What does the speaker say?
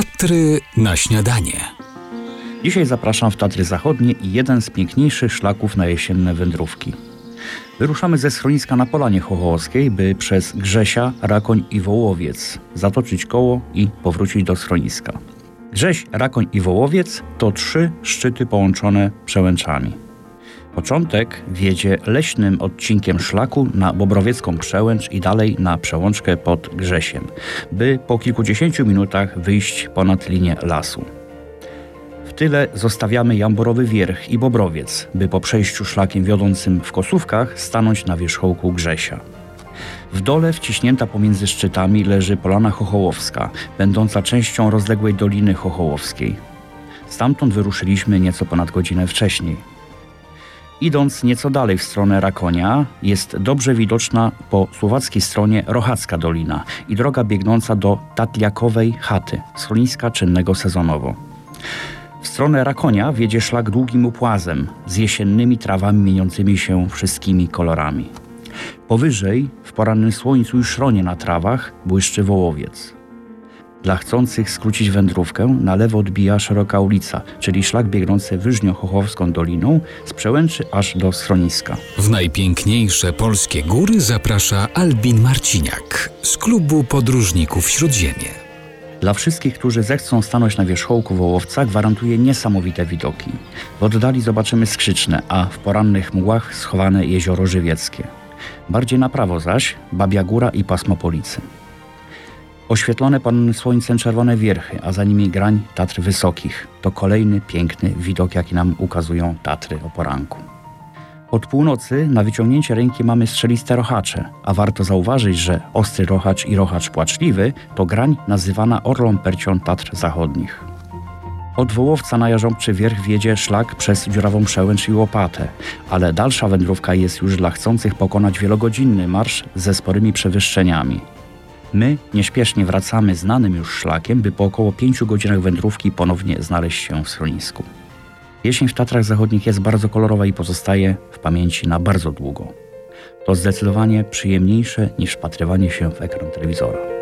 Tatry na śniadanie. Dzisiaj zapraszam w Tatry Zachodnie i jeden z piękniejszych szlaków na jesienne wędrówki. Wyruszamy ze schroniska na Polanie Chochołowskiej, by przez Grzesia, Rakoń i Wołowiec zatoczyć koło i powrócić do schroniska. Grześ, Rakoń i Wołowiec to trzy szczyty połączone przełęczami. Początek wiedzie leśnym odcinkiem szlaku na Bobrowiecką Przełęcz i dalej na przełączkę pod Grzesiem, by po kilkudziesięciu minutach wyjść ponad linię lasu. W tyle zostawiamy Jamborowy Wierch i Bobrowiec, by po przejściu szlakiem wiodącym w Kosówkach stanąć na wierzchołku Grzesia. W dole wciśnięta pomiędzy szczytami leży Polana Chochołowska, będąca częścią rozległej Doliny Chochołowskiej. Stamtąd wyruszyliśmy nieco ponad godzinę wcześniej. Idąc nieco dalej w stronę Rakonia, jest dobrze widoczna po słowackiej stronie Rochacka Dolina i droga biegnąca do Tatliakowej Chaty, schroniska czynnego sezonowo. W stronę Rakonia wiedzie szlak długim upłazem z jesiennymi trawami mieniącymi się wszystkimi kolorami. Powyżej, w porannym słońcu i szronie na trawach, błyszczy wołowiec. Dla chcących skrócić wędrówkę na lewo odbija szeroka ulica, czyli szlak biegnący Wyżnio-Chochowską doliną z przełęczy aż do schroniska. W najpiękniejsze polskie góry zaprasza Albin Marciniak z klubu podróżników Śródziemie. Dla wszystkich, którzy zechcą stanąć na wierzchołku Wołowca, gwarantuje niesamowite widoki. W oddali zobaczymy Skrzyczne, a w porannych mgłach schowane jezioro Żywieckie. Bardziej na prawo zaś Babia Góra i pasmo Policy. Oświetlone pan słońcem czerwone wierchy, a za nimi grań Tatr Wysokich. To kolejny piękny widok, jaki nam ukazują Tatry o poranku. Od północy na wyciągnięcie ręki mamy strzeliste rochacze, a warto zauważyć, że ostry rochacz i rochacz płaczliwy to grań nazywana orlą percią Tatr Zachodnich. Od Wołowca na Jarząbczy Wierch wiedzie szlak przez Dziurawą Przełęcz i Łopatę, ale dalsza wędrówka jest już dla chcących pokonać wielogodzinny marsz ze sporymi przewyższeniami. My nieśpiesznie wracamy znanym już szlakiem, by po około pięciu godzinach wędrówki ponownie znaleźć się w schronisku. Jesień w Tatrach Zachodnich jest bardzo kolorowa i pozostaje w pamięci na bardzo długo. To zdecydowanie przyjemniejsze niż wpatrywanie się w ekran telewizora.